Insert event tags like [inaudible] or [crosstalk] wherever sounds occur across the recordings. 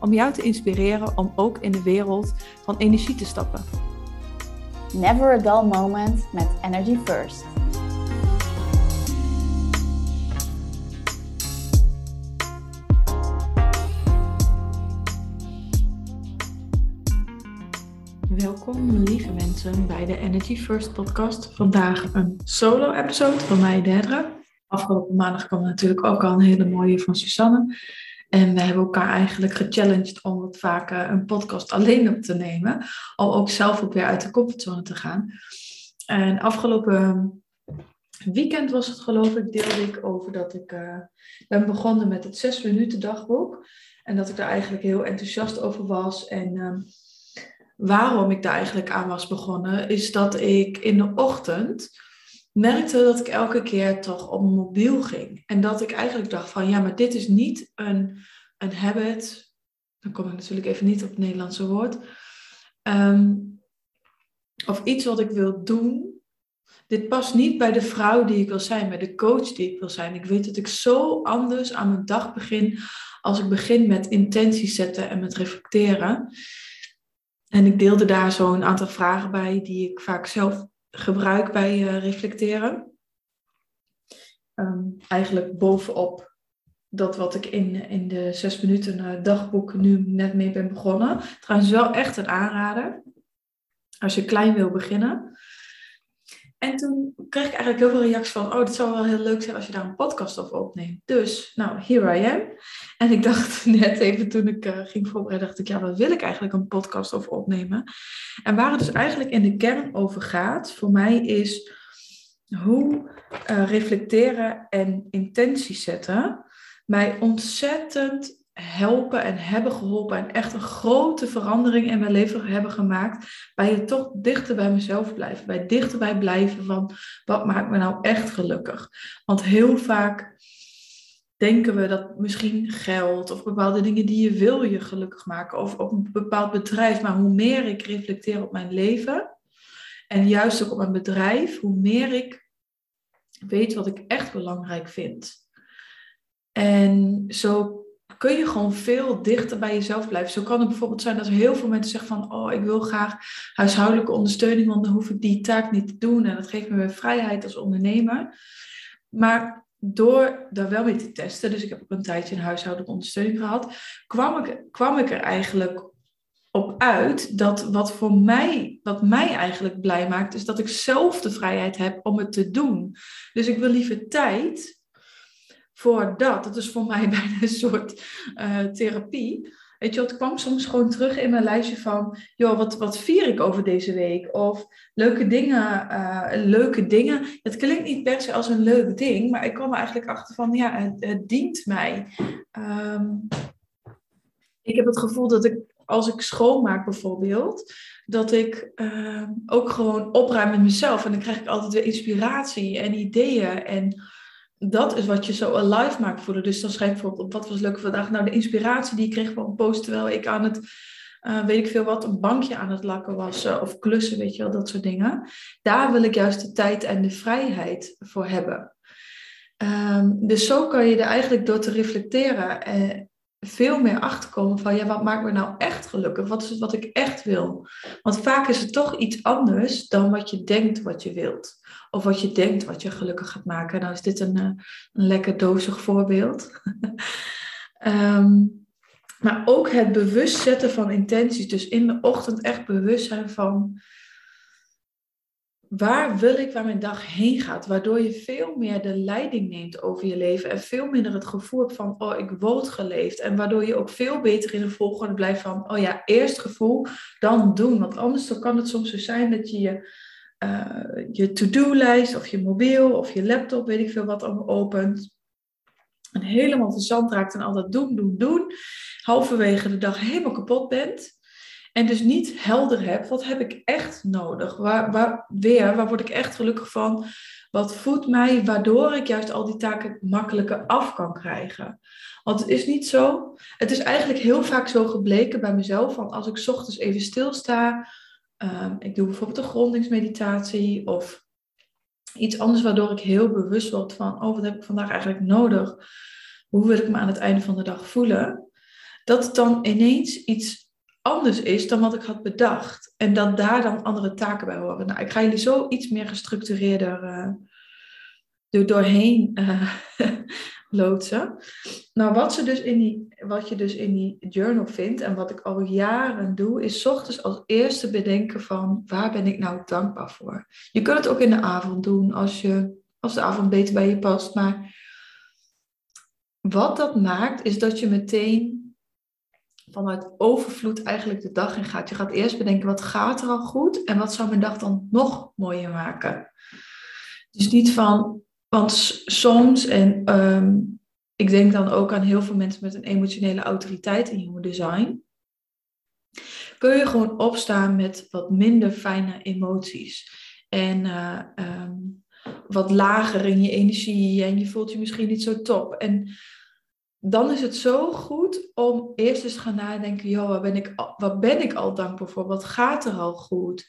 om jou te inspireren om ook in de wereld van energie te stappen. Never a dull moment met Energy First. Welkom lieve mensen bij de Energy First podcast. Vandaag een solo episode van mij Dedra. Afgelopen maandag kwam natuurlijk ook al een hele mooie van Susanne. En we hebben elkaar eigenlijk gechallenged om wat vaker een podcast alleen op te nemen. Om ook zelf ook weer uit de comfortzone te gaan. En afgelopen weekend was het geloof ik, deelde ik over dat ik uh, ben begonnen met het 6 minuten dagboek. En dat ik daar eigenlijk heel enthousiast over was. En uh, waarom ik daar eigenlijk aan was begonnen, is dat ik in de ochtend merkte dat ik elke keer toch op mijn mobiel ging. En dat ik eigenlijk dacht van ja, maar dit is niet een, een habit. Dan kom ik natuurlijk even niet op het Nederlandse woord. Um, of iets wat ik wil doen. Dit past niet bij de vrouw die ik wil zijn, bij de coach die ik wil zijn. Ik weet dat ik zo anders aan mijn dag begin als ik begin met intenties zetten en met reflecteren. En ik deelde daar zo een aantal vragen bij die ik vaak zelf gebruik bij uh, reflecteren. Um, eigenlijk bovenop dat wat ik in, in de zes minuten uh, dagboek nu net mee ben begonnen. Trouwens wel echt een aanrader. Als je klein wil beginnen. En toen kreeg ik eigenlijk heel veel reacties van, oh, het zou wel heel leuk zijn als je daar een podcast over opneemt. Dus, nou, here I am. En ik dacht [laughs] net even toen ik uh, ging voorbereiden, dacht ik, ja, wat wil ik eigenlijk een podcast over opnemen? En waar het dus eigenlijk in de kern over gaat, voor mij is hoe uh, reflecteren en intenties zetten mij ontzettend helpen en hebben geholpen en echt een grote verandering in mijn leven hebben gemaakt. Bij het toch dichter bij mezelf blijven. Bij dichterbij blijven van wat maakt me nou echt gelukkig. Want heel vaak denken we dat misschien geld of bepaalde dingen die je wil je gelukkig maken. Of op een bepaald bedrijf. Maar hoe meer ik reflecteer op mijn leven en juist ook op mijn bedrijf, hoe meer ik weet wat ik echt belangrijk vind. En zo kun je gewoon veel dichter bij jezelf blijven. Zo kan het bijvoorbeeld zijn dat er heel veel mensen zeggen van, oh, ik wil graag huishoudelijke ondersteuning, want dan hoef ik die taak niet te doen en dat geeft me weer vrijheid als ondernemer. Maar door daar wel mee te testen, dus ik heb ook een tijdje een huishoudelijke ondersteuning gehad, kwam ik, kwam ik er eigenlijk op uit dat wat voor mij, wat mij eigenlijk blij maakt, is dat ik zelf de vrijheid heb om het te doen. Dus ik wil liever tijd voor dat. Dat is voor mij [laughs] bijna een soort uh, therapie. Weet je, het kwam soms gewoon terug in mijn lijstje van, joh, wat, wat vier ik over deze week? Of leuke dingen, uh, leuke dingen. Het klinkt niet per se als een leuk ding, maar ik kwam er eigenlijk achter van, ja, het, dient mij. Um, ik heb het gevoel dat ik, als ik schoonmaak bijvoorbeeld, dat ik uh, ook gewoon opruim met mezelf. En dan krijg ik altijd weer inspiratie en ideeën en dat is wat je zo alive maakt voelen. Dus dan schrijf je bijvoorbeeld wat was leuk vandaag. Nou, de inspiratie die ik kreeg van een post terwijl ik aan het, uh, weet ik veel wat, een bankje aan het lakken was. Uh, of klussen, weet je wel, dat soort dingen. Daar wil ik juist de tijd en de vrijheid voor hebben. Um, dus zo kan je er eigenlijk door te reflecteren uh, veel meer achterkomen van, ja, wat maakt me nou echt gelukkig? Wat is het wat ik echt wil? Want vaak is het toch iets anders dan wat je denkt wat je wilt. Of wat je denkt wat je gelukkig gaat maken. Nou is dit een, eh, een lekker dozig voorbeeld. um, [laughs] maar ook het bewust zetten van intenties. Dus in de ochtend echt bewust zijn van waar wil ik waar mijn dag heen gaat? Waardoor je veel meer de leiding neemt over je leven en veel minder het gevoel hebt van, oh, ik word geleefd. En waardoor je ook veel beter in de volgende blijft van, oh ja, eerst gevoel, dan doen. Want anders kan het soms zo zijn dat je je, uh, je to-do-lijst of je mobiel of je laptop, weet ik veel wat, allemaal opent. En helemaal verzand raakt en al dat doen, doen, doen. Halverwege de dag helemaal kapot bent. En dus niet helder heb, wat heb ik echt nodig? Waar, waar, weer, waar word ik echt gelukkig van? Wat voedt mij, waardoor ik juist al die taken makkelijker af kan krijgen? Want het is niet zo. Het is eigenlijk heel vaak zo gebleken bij mezelf. Van als ik ochtends even stilsta. Um, ik doe bijvoorbeeld een grondingsmeditatie. Of iets anders waardoor ik heel bewust word van. Oh, wat heb ik vandaag eigenlijk nodig? Hoe wil ik me aan het einde van de dag voelen? Dat dan ineens iets anders is dan wat ik had bedacht. En dat daar dan andere taken bij horen. Nou, ik ga jullie zo iets meer gestructureerder uh, doorheen uh, [laughs] loodsen. Nou, wat, ze dus in die, wat je dus in die journal vindt en wat ik al jaren doe, is ochtends als eerste bedenken van waar ben ik nou dankbaar voor. Je kunt het ook in de avond doen als, je, als de avond beter bij je past. Maar wat dat maakt, is dat je meteen vanuit overvloed eigenlijk de dag in gaat. Je gaat eerst bedenken, wat gaat er al goed? En wat zou mijn dag dan nog mooier maken? Dus niet van, want soms, en ehm, ik denk dan ook aan heel veel mensen met een emotionele autoriteit in human design, kun je gewoon opstaan met wat minder fijne emoties. En uh, um, wat lager in je energie en je voelt je misschien niet zo top. En dan is het zo goed om eerst eens gaan nadenken, joh, waar ben ik, wat ben ik al dankbaar voor? Wat gaat er al goed?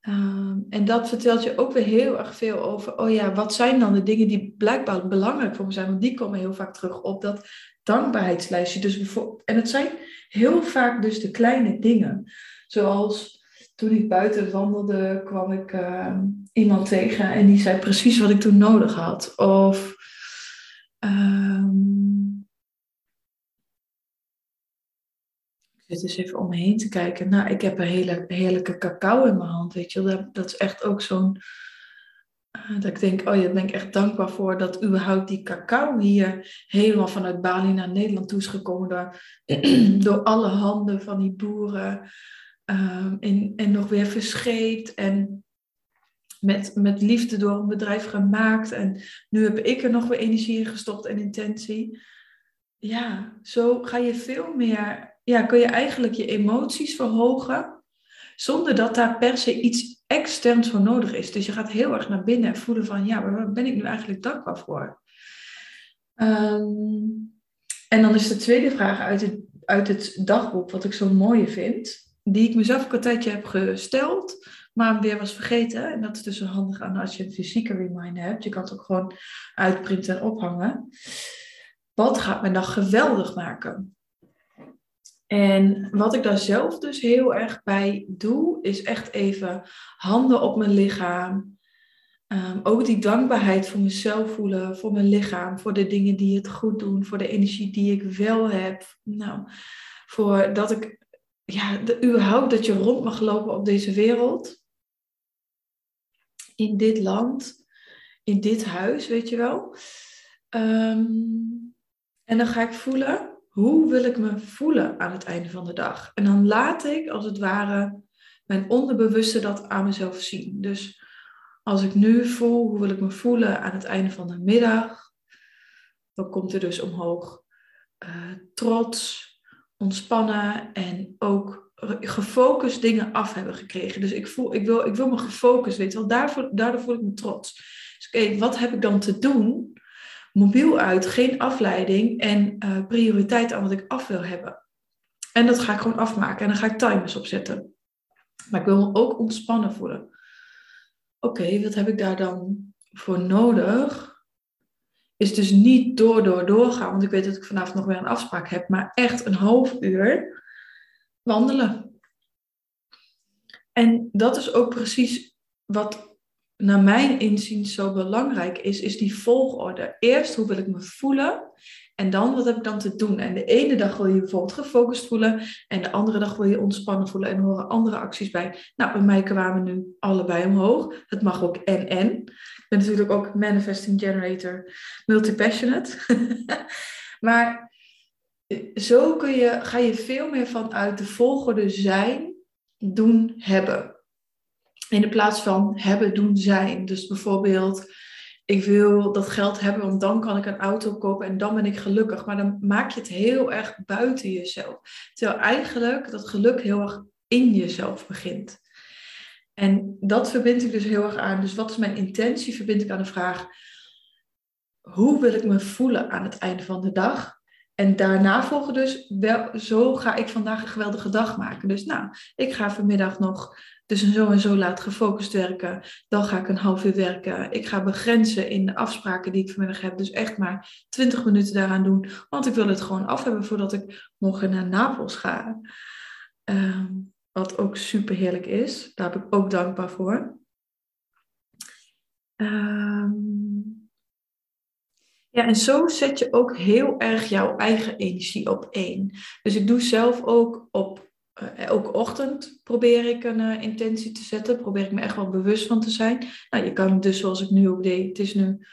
Ehm, en dat vertelt je ook weer heel erg veel over, oh ja, wat zijn dan de dingen die blijkbaar belangrijk voor me zijn? Want die komen heel vaak terug op dat dankbaarheidslijstje. Dus en het zijn heel vaak dus de kleine dingen. Zoals toen ik buiten wandelde, kwam ik ehm, iemand tegen en die zei precies wat ik toen nodig had. Of um, zit eens even om me heen te kijken. Nou, ik heb een hele heerlijke cacao in mijn hand, weet je Dat, dat is echt ook zo'n... Uh, dat ik denk, oh ja, daar ben ik echt dankbaar voor dat überhaupt die cacao hier helemaal vanuit Bali naar Nederland toe is gekomen. Door, [clears throat] door alle handen van die boeren. En, en nog weer verscheept en met, met liefde door een bedrijf gemaakt. En nu heb ik er nog weer energie in gestopt en intentie. Ja, zo ga je veel meer ja, kun je eigenlijk je emoties verhogen zonder dat daar per se iets externs voor nodig is. Dus je gaat heel erg naar binnen en voelen van, ja, waar ben ik nu eigenlijk dankbaar voor? Ehm, en dan is de tweede vraag uit het, uit het dagboek, wat ik zo mooi vind, die ik mezelf een tijdje heb gesteld, maar weer was vergeten. En dat is dus handig aan als je een fysieke reminder hebt. Je kan het ook gewoon uitprinten en ophangen. Wat gaat mijn dag geweldig maken? En wat ik daar zelf dus heel erg bij doe, is echt even handen op mijn lichaam. Um, ook die dankbaarheid voor mezelf voelen, voor mijn lichaam, voor de dingen die het goed doen, voor de energie die ik wel heb. Nou, voor dat ik, ja, überhaupt dat je rond mag lopen op deze wereld. In dit land, in dit huis, weet je wel. Um, en dan ga ik voelen, hoe wil ik me voelen aan het einde van de dag? En dan laat ik als het ware mijn onderbewuste dat aan mezelf zien. Dus als ik nu voel, hoe wil ik me voelen aan het einde van de middag? Dan komt er dus omhoog uh, trots, ontspannen en ook gefocust dingen af hebben gekregen. Dus ik, voel, ik, wil, ik wil me gefocust weten, want daarvoor, daardoor voel ik me trots. Dus oké, wat heb ik dan te doen mobiel uit, geen afleiding en uh, prioriteit aan wat ik af wil hebben. En dat ga ik gewoon afmaken en dan ga ik timers opzetten. Maar ik wil me ook ontspannen voelen. Oké, wat heb ik daar dan voor nodig? Is dus niet door, door, doorgaan, want ik weet dat ik vanavond nog weer een afspraak heb, maar echt een half uur wandelen. En dat is ook precies wat naar mijn inzien zo belangrijk is, is die volgorde. Eerst hoe wil ik me voelen en dan wat heb ik dan te doen. En de ene dag wil je bijvoorbeeld gefocust voelen en de andere dag wil je ontspannen voelen en horen andere acties bij. Nou, bij mij kwamen nu allebei omhoog. Het mag ook en en. Ik ben natuurlijk ook manifesting generator, multi-passionate. [laughs] maar zo kun je, ga je veel meer vanuit de volgorde zijn, doen, hebben. In de plaats van hebben, doen, zijn. Dus bijvoorbeeld, ik wil dat geld hebben, want dan kan ik een auto kopen en dan ben ik gelukkig. Maar dan maak je het heel erg buiten jezelf. Terwijl eigenlijk dat geluk heel erg in jezelf begint. En dat verbind ik dus heel erg aan. Dus wat is mijn intentie? Verbind ik aan de vraag: hoe wil ik me voelen aan het einde van de dag? En daarna volgen dus, wel, zo ga ik vandaag een geweldige dag maken. Dus nou, ik ga vanmiddag nog dus zo en zo laat gefocust werken. Dan ga ik een half uur werken. Ik ga begrenzen in de afspraken die ik vanmiddag heb. Dus echt maar 20 minuten daaraan doen. Want ik wil het gewoon af hebben voordat ik morgen naar Napels ga. Ehm, wat ook super heerlijk is. Daar heb ik ook dankbaar voor. Um, ja, en zo zet je ook heel erg jouw eigen energie op één. Dus ik doe zelf ook op uh, elke ochtend probeer ik een uh, intentie te zetten. Probeer ik me echt wel bewust van te zijn. Nou, je kan dus zoals ik nu ook deed. Het is nu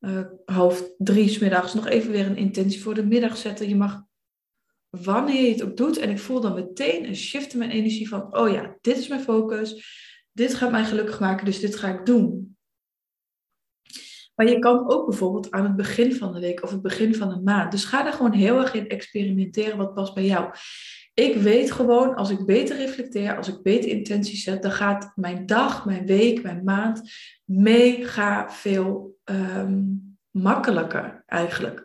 uh, half drie s middags nog even weer een intentie voor de middag zetten. Je mag wanneer je het ook doet. En ik voel dan meteen een shift in mijn energie van, oh ja, dit is mijn focus. Dit gaat mij gelukkig maken, dus dit ga ik doen. Maar je kan ook bijvoorbeeld aan het begin van de week of het begin van de maand. Dus ga daar gewoon heel erg in experimenteren wat past bij jou. Ik weet gewoon, als ik beter reflecteer, als ik beter intenties zet, dan gaat mijn dag, mijn week, mijn maand mega veel um, makkelijker eigenlijk.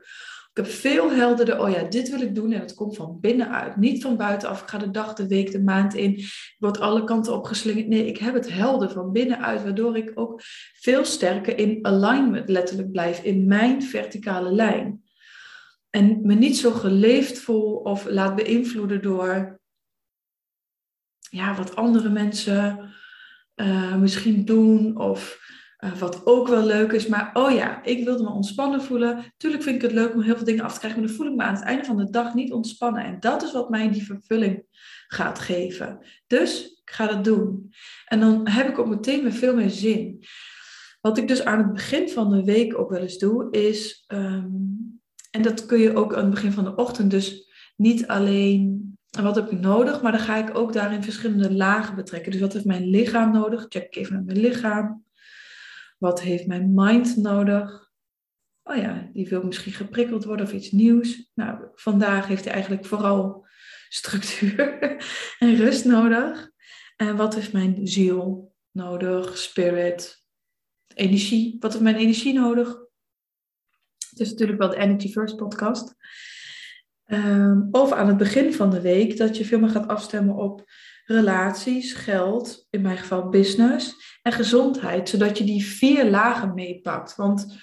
Ik heb veel helderder, oh ja, dit wil ik doen en het komt van binnenuit. Niet van buitenaf, ik ga de dag, de week, de maand in. Ik word alle kanten opgeslingerd. Nee, ik heb het helder van binnenuit, waardoor ik ook veel sterker in alignment letterlijk blijf, in mijn verticale lijn. En me niet zo geleefd voel of laat beïnvloeden door ja, wat andere mensen uh, misschien doen of uh, wat ook wel leuk is. Maar oh ja, ik wilde me ontspannen voelen. Tuurlijk vind ik het leuk om heel veel dingen af te krijgen. Maar dan voel ik me aan het einde van de dag niet ontspannen. En dat is wat mij die vervulling gaat geven. Dus ik ga dat doen. En dan heb ik ook meteen weer veel meer zin. Wat ik dus aan het begin van de week ook wel eens doe, is. Um, en dat kun je ook aan het begin van de ochtend. Dus niet alleen wat heb ik nodig, maar dan ga ik ook daarin verschillende lagen betrekken. Dus wat heeft mijn lichaam nodig? Check ik even naar mijn lichaam. Wat heeft mijn mind nodig? Oh ja, die wil misschien geprikkeld worden of iets nieuws. Nou, vandaag heeft hij eigenlijk vooral structuur [laughs] en rust nodig. En wat heeft mijn ziel nodig? Spirit, energie. Wat heeft mijn energie nodig? Is natuurlijk wel de Energy First podcast. Um, of aan het begin van de week dat je veel meer gaat afstemmen op relaties, geld, in mijn geval business en gezondheid, zodat je die vier lagen meepakt. Want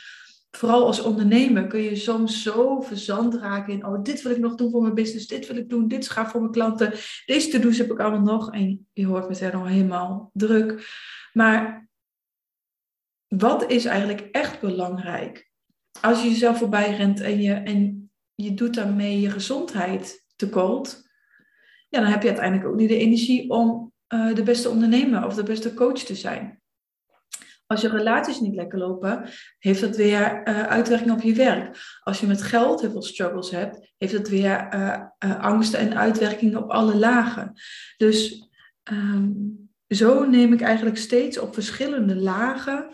vooral als ondernemer kun je soms zo verzand raken in, oh, dit wil ik nog doen voor mijn business, dit wil ik doen, dit is gaaf voor mijn klanten, deze to-do's heb ik allemaal nog. En je hoort meteen al helemaal druk. Maar wat is eigenlijk echt belangrijk? Als je jezelf voorbij rent en je, en je doet daarmee je gezondheid tekort, ja, dan heb je uiteindelijk ook niet de energie om uh, de beste ondernemer of de beste coach te zijn. Als je relaties niet lekker lopen, heeft dat weer uh, uitwerking op je werk. Als je met geld heel veel struggles hebt, heeft dat weer uh, angsten en uitwerkingen op alle lagen. Dus um, zo neem ik eigenlijk steeds op verschillende lagen,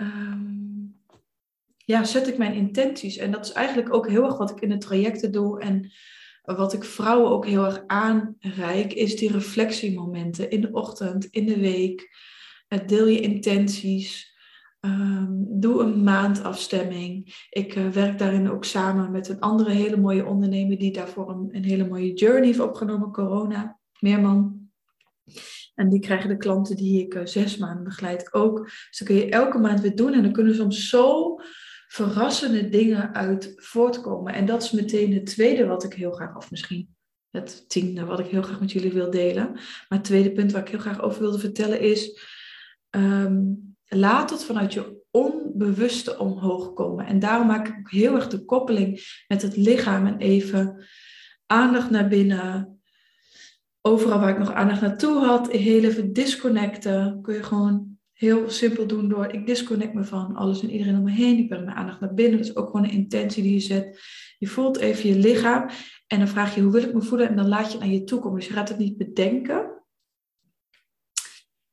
um, ja, zet ik mijn intenties. En dat is eigenlijk ook heel erg wat ik in de trajecten doe en wat ik vrouwen ook heel erg aanreik, is die reflectiemomenten in de ochtend, in de week. Deel je intenties. Um, doe een maandafstemming. Ik uh, werk daarin ook samen met een andere hele mooie ondernemer die daarvoor een, een hele mooie journey heeft opgenomen, Corona, Meerman. En die krijgen de klanten die ik uh, zes maanden begeleid ook. Dus dat kun je elke maand weer doen. En dan kunnen soms zo verrassende dingen uit voortkomen. En dat is meteen het tweede wat ik heel graag, of misschien het tiende wat ik heel graag met jullie wil delen. Maar het tweede punt waar ik heel graag over wilde vertellen is, um, laat het vanuit je onbewuste omhoog komen. En daarom maak ik ook heel erg de koppeling met het lichaam en even aandacht naar binnen. Overal waar ik nog aandacht naartoe had, heel even disconnecten. Kun je gewoon heel simpel doen door ik disconnect me van alles en iedereen om me heen. Ik breng mijn aandacht naar binnen. Dat is ook gewoon een intentie die je zet. Je voelt even je lichaam en dan vraag je hoe wil ik me voelen en dan laat je naar je toe komen. Dus je gaat het niet bedenken,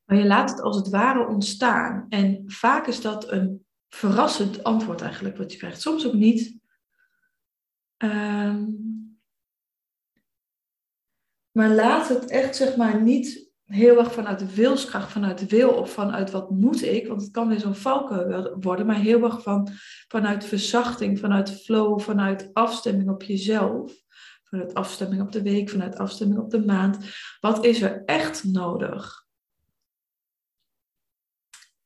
maar je laat het als het ware ontstaan. En vaak is dat een verrassend antwoord eigenlijk wat je krijgt. Soms ook niet. Um, Maar laat het echt, zeg maar, niet heel erg vanuit de wilskracht, vanuit de wil of vanuit wat moet ik, want het kan weer zo'n valken worden, maar heel erg van, vanuit verzachting, vanuit flow, vanuit afstemming op jezelf, vanuit afstemming op de week, vanuit afstemming op de maand. Wat is er echt nodig?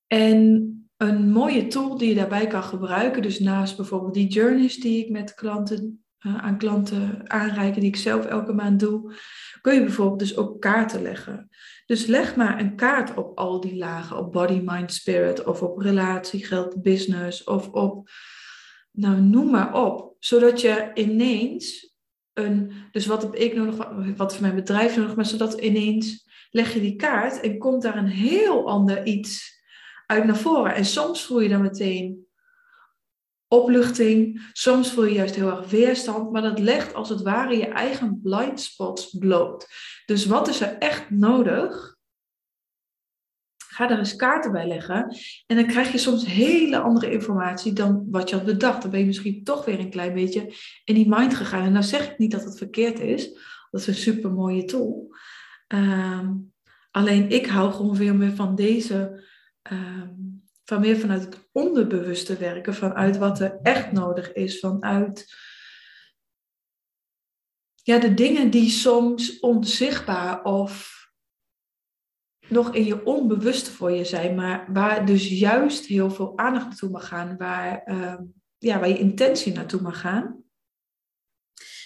En een mooie tool die je daarbij kan gebruiken, dus naast bijvoorbeeld die journeys die ik met klanten uh, aan klanten aanreiken, die ik zelf elke maand doe, kun je bijvoorbeeld dus ook kaarten leggen. Dus leg maar een kaart op al die lagen, op body, mind, spirit, of op relatie, geld, business, of op, nou noem maar op, zodat je ineens een, dus wat heb ik nodig, wat voor mijn bedrijf nodig, maar zodat ineens leg je die kaart en komt daar een heel ander iets uit naar voren. En soms voel je dan meteen opluchting, soms voel je juist heel erg weerstand, maar dat legt als het ware je eigen blind spots bloot. Dus wat is er echt nodig? Ga er eens kaarten bij leggen en dan krijg je soms hele andere informatie dan wat je had bedacht. Dan ben je misschien toch weer een klein beetje in die mind gegaan. En nou zeg ik niet dat het verkeerd is, dat is een super mooie tool. Ehm, alleen ik hou gewoon veel meer van deze ehm, van meer vanuit het onderbewuste werken, vanuit wat er echt nodig is, vanuit ja, de dingen die soms onzichtbaar of nog in je onbewuste voor je zijn, maar waar dus juist heel veel aandacht naartoe mag gaan, waar, uh, ja, waar je intentie naartoe mag gaan.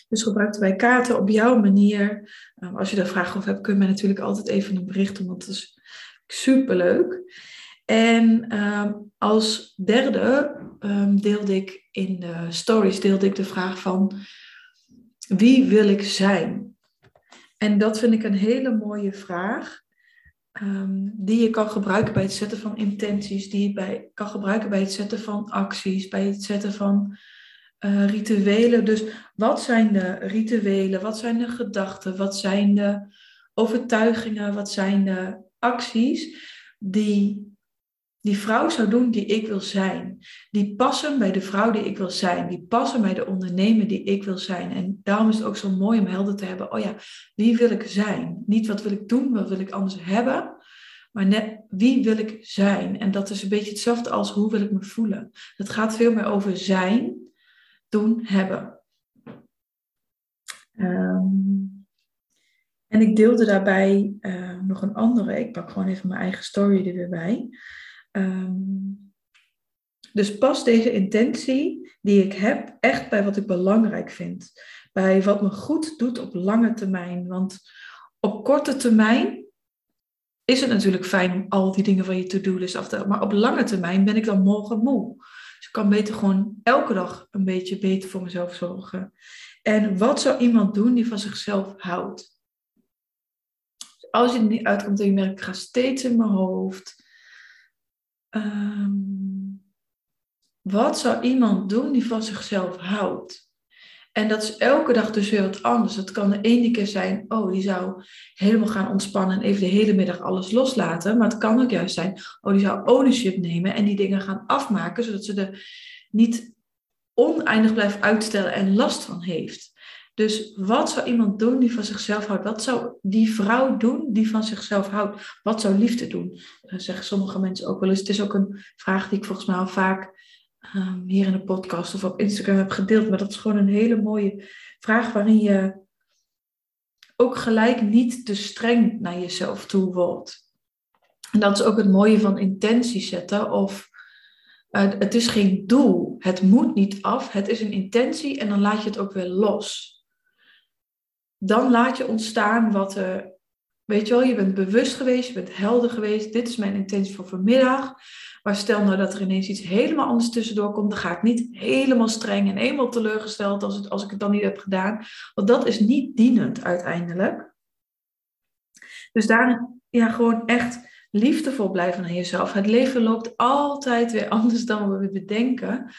Dus gebruik wij kaarten op jouw manier. Uh, als je daar vragen over hebt, kun je mij natuurlijk altijd even een bericht want dat is superleuk. En ehm, als derde um, deelde ik in de stories deelde ik de vraag van wie wil ik zijn? En dat vind ik een hele mooie vraag. Um, die je kan gebruiken bij het zetten van intenties, die je bij, kan gebruiken bij het zetten van acties, bij het zetten van uh, rituelen. Dus wat zijn de rituelen, wat zijn de gedachten, wat zijn de overtuigingen, wat zijn de acties die die vrouw zou doen die ik wil zijn. Die passen bij de vrouw die ik wil zijn. Die passen bij de ondernemer die ik wil zijn. En daarom is het ook zo mooi om helder te hebben. Oh ja, wie wil ik zijn? Niet wat wil ik doen, wat wil ik anders hebben. Maar net wie wil ik zijn? En dat is een beetje hetzelfde als hoe wil ik me voelen. Het gaat veel meer over zijn, doen, hebben. Um, en ik deelde daarbij uh, nog een andere. Ik pak gewoon even mijn eigen story er weer bij. Ehm, dus pas deze intentie die ik heb echt bij wat ik belangrijk vind. Bij wat me goed doet op lange termijn. Want op korte termijn is het natuurlijk fijn om al die dingen van je to-do-list af te halen. Maar op lange termijn ben ik dan morgen moe. Dus ik kan beter gewoon elke dag een beetje beter voor mezelf zorgen. En wat zou iemand doen die van zichzelf houdt? Als je er niet uitkomt en je merkt, ik ga steeds in mijn hoofd. Um, wat zou iemand doen die van zichzelf houdt? En dat is elke dag dus weer wat anders. Het kan de ene keer zijn, oh, die zou helemaal gaan ontspannen en even de hele middag alles loslaten. Maar het kan ook juist zijn, oh, die zou ownership nemen en die dingen gaan afmaken, zodat ze er niet oneindig blijft uitstellen en last van heeft. Dus wat zou iemand doen die van zichzelf houdt? Wat zou die vrouw doen die van zichzelf houdt? Wat zou liefde doen? Dat zeggen sommige mensen ook wel eens. Het is ook een vraag die ik volgens mij al vaak um, hier in de podcast of op Instagram heb gedeeld. Maar dat is gewoon een hele mooie vraag waarin je ook gelijk niet te streng naar jezelf toe wordt. En dat is ook het mooie van intentie zetten. Of uh, het is geen doel. Het moet niet af. Het is een intentie en dan laat je het ook weer los dan laat je ontstaan wat er, weet je wel, je bent bewust geweest, je bent helder geweest, dit is mijn intentie voor vanmiddag. Maar stel nou dat er ineens iets helemaal anders tussendoor komt, dan ga ik niet helemaal streng en helemaal teleurgesteld als, het, als ik het dan niet heb gedaan. Want dat is niet dienend uiteindelijk. Dus daarin ja, gewoon echt liefdevol blijven naar jezelf. Het leven loopt altijd weer [laughs] anders dan we bedenken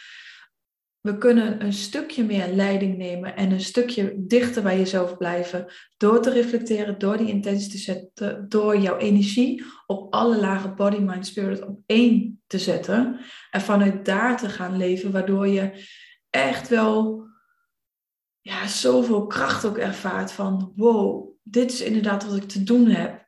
we kunnen een stukje meer leiding nemen en een stukje dichter bij jezelf blijven. Door te reflecteren, door die intentie te zetten, door jouw energie op alle lagen body, mind, spirit op één te zetten. En vanuit daar te gaan leven, waardoor je echt wel ja, zoveel kracht ook ervaart van wow, dit is inderdaad wat ik te doen heb.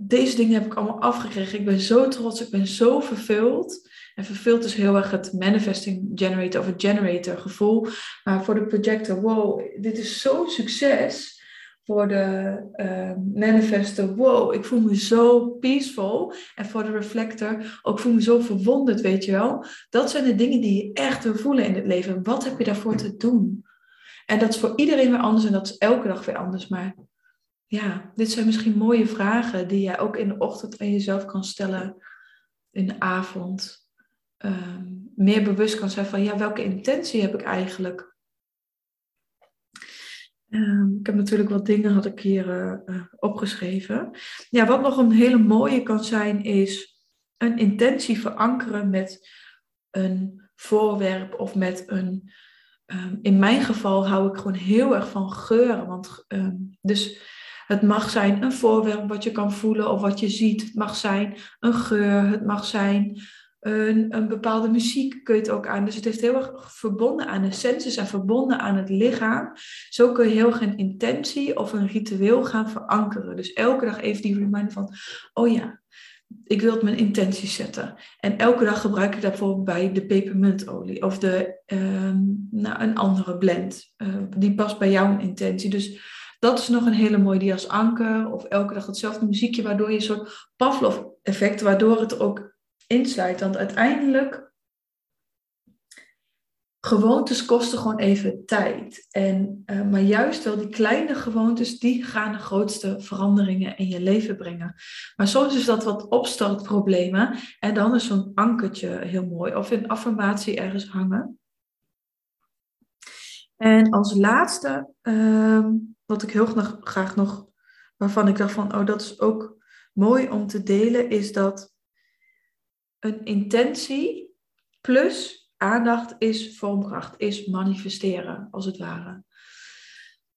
Deze dingen heb ik allemaal afgekregen. Ik ben zo trots, ik ben zo vervuld. En vervuld is heel erg het manifesting generator of het generator gevoel. Maar voor de projector, wow, dit is zo'n succes. Voor de uh, manifester, wow, ik voel me zo peaceful. En voor de reflector, ook voel me zo verwonderd, weet je wel. Dat zijn de dingen die je echt wil voelen in het leven. Wat heb je daarvoor te doen? En dat is voor iedereen weer anders en dat is elke dag weer anders. Maar ja, dit zijn misschien mooie vragen die jij ook in de ochtend aan jezelf kan stellen. In de avond. Ehm, meer bewust kan zijn van, ja, welke intentie heb ik eigenlijk? Ehm, ik heb natuurlijk wat dingen had ik hier uh, uh, opgeschreven. Ja, wat nog een hele mooie kan zijn, is een intentie verankeren met een voorwerp of met een. Um, in mijn geval hou ik gewoon heel erg van geuren. Want, dus het mag zijn een voorwerp wat je kan voelen of wat je ziet. Het mag zijn een geur. Het mag zijn een, een bepaalde muziek kun je het ook aan. Dus het heeft heel erg verbonden aan de senses en verbonden aan het lichaam. Zo kun je heel erg een intentie of een ritueel gaan verankeren. Dus elke dag even die reminder van, oh ja, ik wil mijn intentie zetten. En elke dag gebruik ik daarvoor bij de pepermuntolie of de, uh, nou, een andere blend. Uh, die past bij jouw intentie. Dus dat is nog een hele mooie die als anker. Of elke dag hetzelfde muziekje, waardoor je een soort Pavlov-effect, waardoor het ook insluit. Want uiteindelijk, gewoontes kosten gewoon even tijd. En, uh, maar juist wel die kleine gewoontes, die gaan de grootste veranderingen in je leven brengen. Maar soms is dat wat opstartproblemen. En dan is zo'n ankertje heel mooi. Of een affirmatie ergens hangen. En als laatste, uh, wat ik heel graag nog, waarvan ik dacht van, oh dat is ook mooi om te delen, is dat een intentie plus aandacht is vormkracht, is manifesteren, als het ware.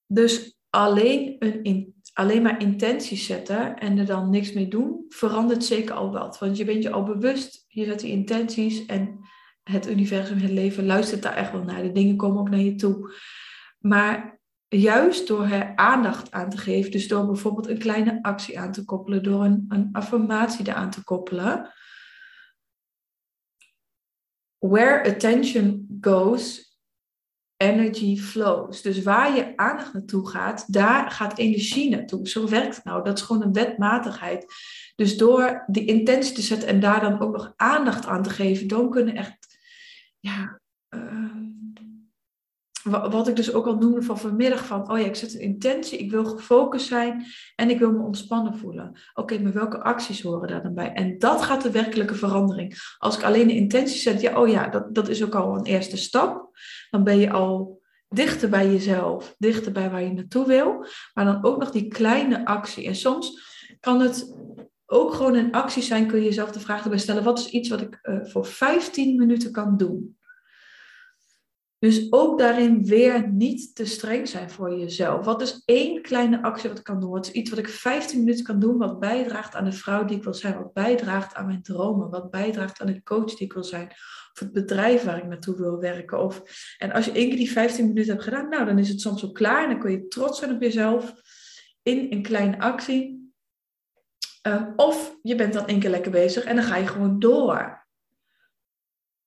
Dus alleen, een alleen maar intenties zetten en er dan niks mee doen, verandert zeker al wat. Want je bent je al bewust, je zet die intenties en het universum, het leven luistert daar echt wel naar. De dingen komen ook naar je toe. Maar juist door er aandacht aan te geven, dus door bijvoorbeeld een kleine actie aan te koppelen, door een, een affirmatie eraan te koppelen, where attention goes, energy flows. Dus waar je aandacht naartoe gaat, daar gaat energie naartoe. Zo werkt het nou. Dat is gewoon een wetmatigheid. Dus door die intentie te zetten en daar dan ook nog aandacht aan te geven, dan kunnen echt ja, uh, wat ik dus ook al noemde van vanmiddag, van oh ja, ik zet een intentie, ik wil gefocust zijn en ik wil me ontspannen voelen. Oké, maar welke acties horen daar dan bij? En dat gaat de werkelijke verandering. Als ik alleen de intentie zet, ja, oh ja, dat, dat is ook al een eerste stap. Dan ben je al dichter bij jezelf, dichter bij waar je naartoe wil. Maar dan ook nog die kleine actie. En soms kan het ook gewoon een actie zijn, kun je jezelf de vraag erbij stellen, wat is iets wat ik uh, voor 15 minuten kan doen? Dus ook daarin weer niet te streng zijn voor jezelf. Wat is één kleine actie wat ik kan doen? Wat is iets wat ik 15 minuten kan doen, wat bijdraagt aan de vrouw die ik wil zijn, wat bijdraagt aan mijn dromen, wat bijdraagt aan de coach die ik wil zijn, of het bedrijf waar ik naartoe wil werken. Of, en als je één keer die 15 minuten hebt gedaan, nou, dan is het soms ook klaar en dan kun je trots zijn op jezelf in een kleine actie. Um, of je bent dan één keer lekker bezig en dan ga je gewoon door.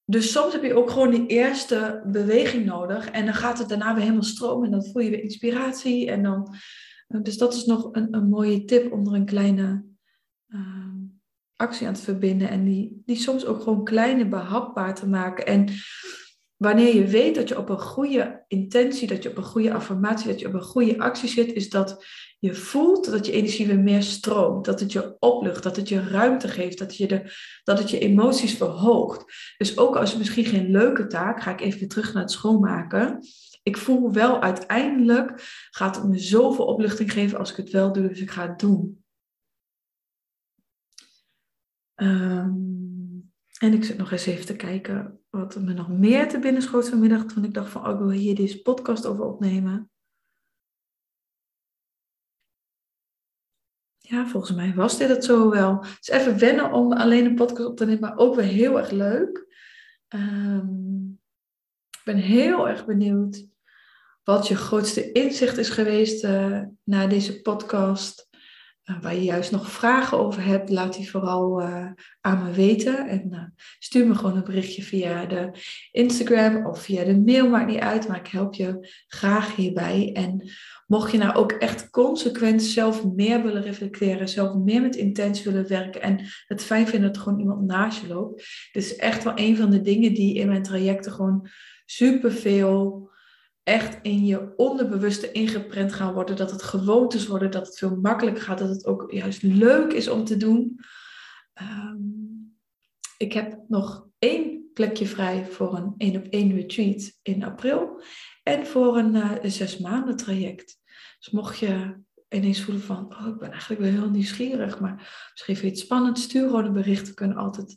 Dus soms heb je ook gewoon die eerste beweging nodig. En dan gaat het daarna weer helemaal stromen. En dan voel je weer inspiratie. En dan, eh, dus dat is nog een, een mooie tip om er een kleine uh, actie aan te verbinden. En die, die soms ook gewoon kleine behapbaar te maken. En wanneer je weet dat je op een goede intentie, dat je op een goede affirmatie, dat je op een goede actie zit, is dat je voelt dat je energie weer meer stroomt, dat het je oplucht, dat het je ruimte geeft, dat, je de, dat het je emoties verhoogt. Dus ook als misschien geen leuke taak, ga ik even terug naar het schoonmaken. Ik voel wel uiteindelijk gaat het me zoveel opluchting geven als ik het wel doe, dus ik ga het doen. Um, en ik zit nog eens even te kijken wat me nog meer te binnen schoot vanmiddag. Toen ik dacht van, oh, ik wil hier deze podcast over opnemen. Ja, volgens mij was dit het zo wel. Is even wennen om alleen een podcast op te nemen, maar ook weer heel erg leuk. Um, ik ben heel erg benieuwd wat je grootste inzicht is geweest uh, na deze podcast. Uh, waar je juist nog vragen over hebt, laat die vooral uh, aan me weten. En stuur me gewoon een berichtje via de Instagram of via de mail, maakt niet uit. Maar ik help je graag hierbij. En mocht je nou ook echt consequent zelf meer willen reflecteren, zelf meer met intentie willen werken en het fijn vinden dat er gewoon iemand naast je loopt. Dit is echt wel een van de dingen die in mijn trajecten gewoon superveel echt in je onderbewuste ingeprent gaan worden. Dat het gewoontes worden, dat het veel makkelijker gaat, dat het ook juist leuk is om te doen. Ehm, ik heb nog één plekje vrij voor een één op één retreat in april. En voor een, uh, een zes maanden traject. Dus mocht je ineens voelen van, oh, ik ben eigenlijk wel heel nieuwsgierig, maar misschien vind je het spannend, stuur gewoon een bericht. We kunnen altijd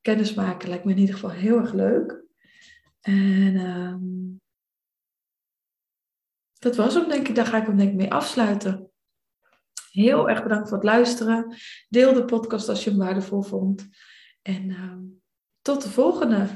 kennis maken. Lijkt me in ieder geval heel erg leuk. En um, dat was hem, denk ik. Daar ga ik hem denk ik mee afsluiten. Heel erg bedankt voor het luisteren. Deel de podcast als je hem waardevol vond. En uh, tot de volgende.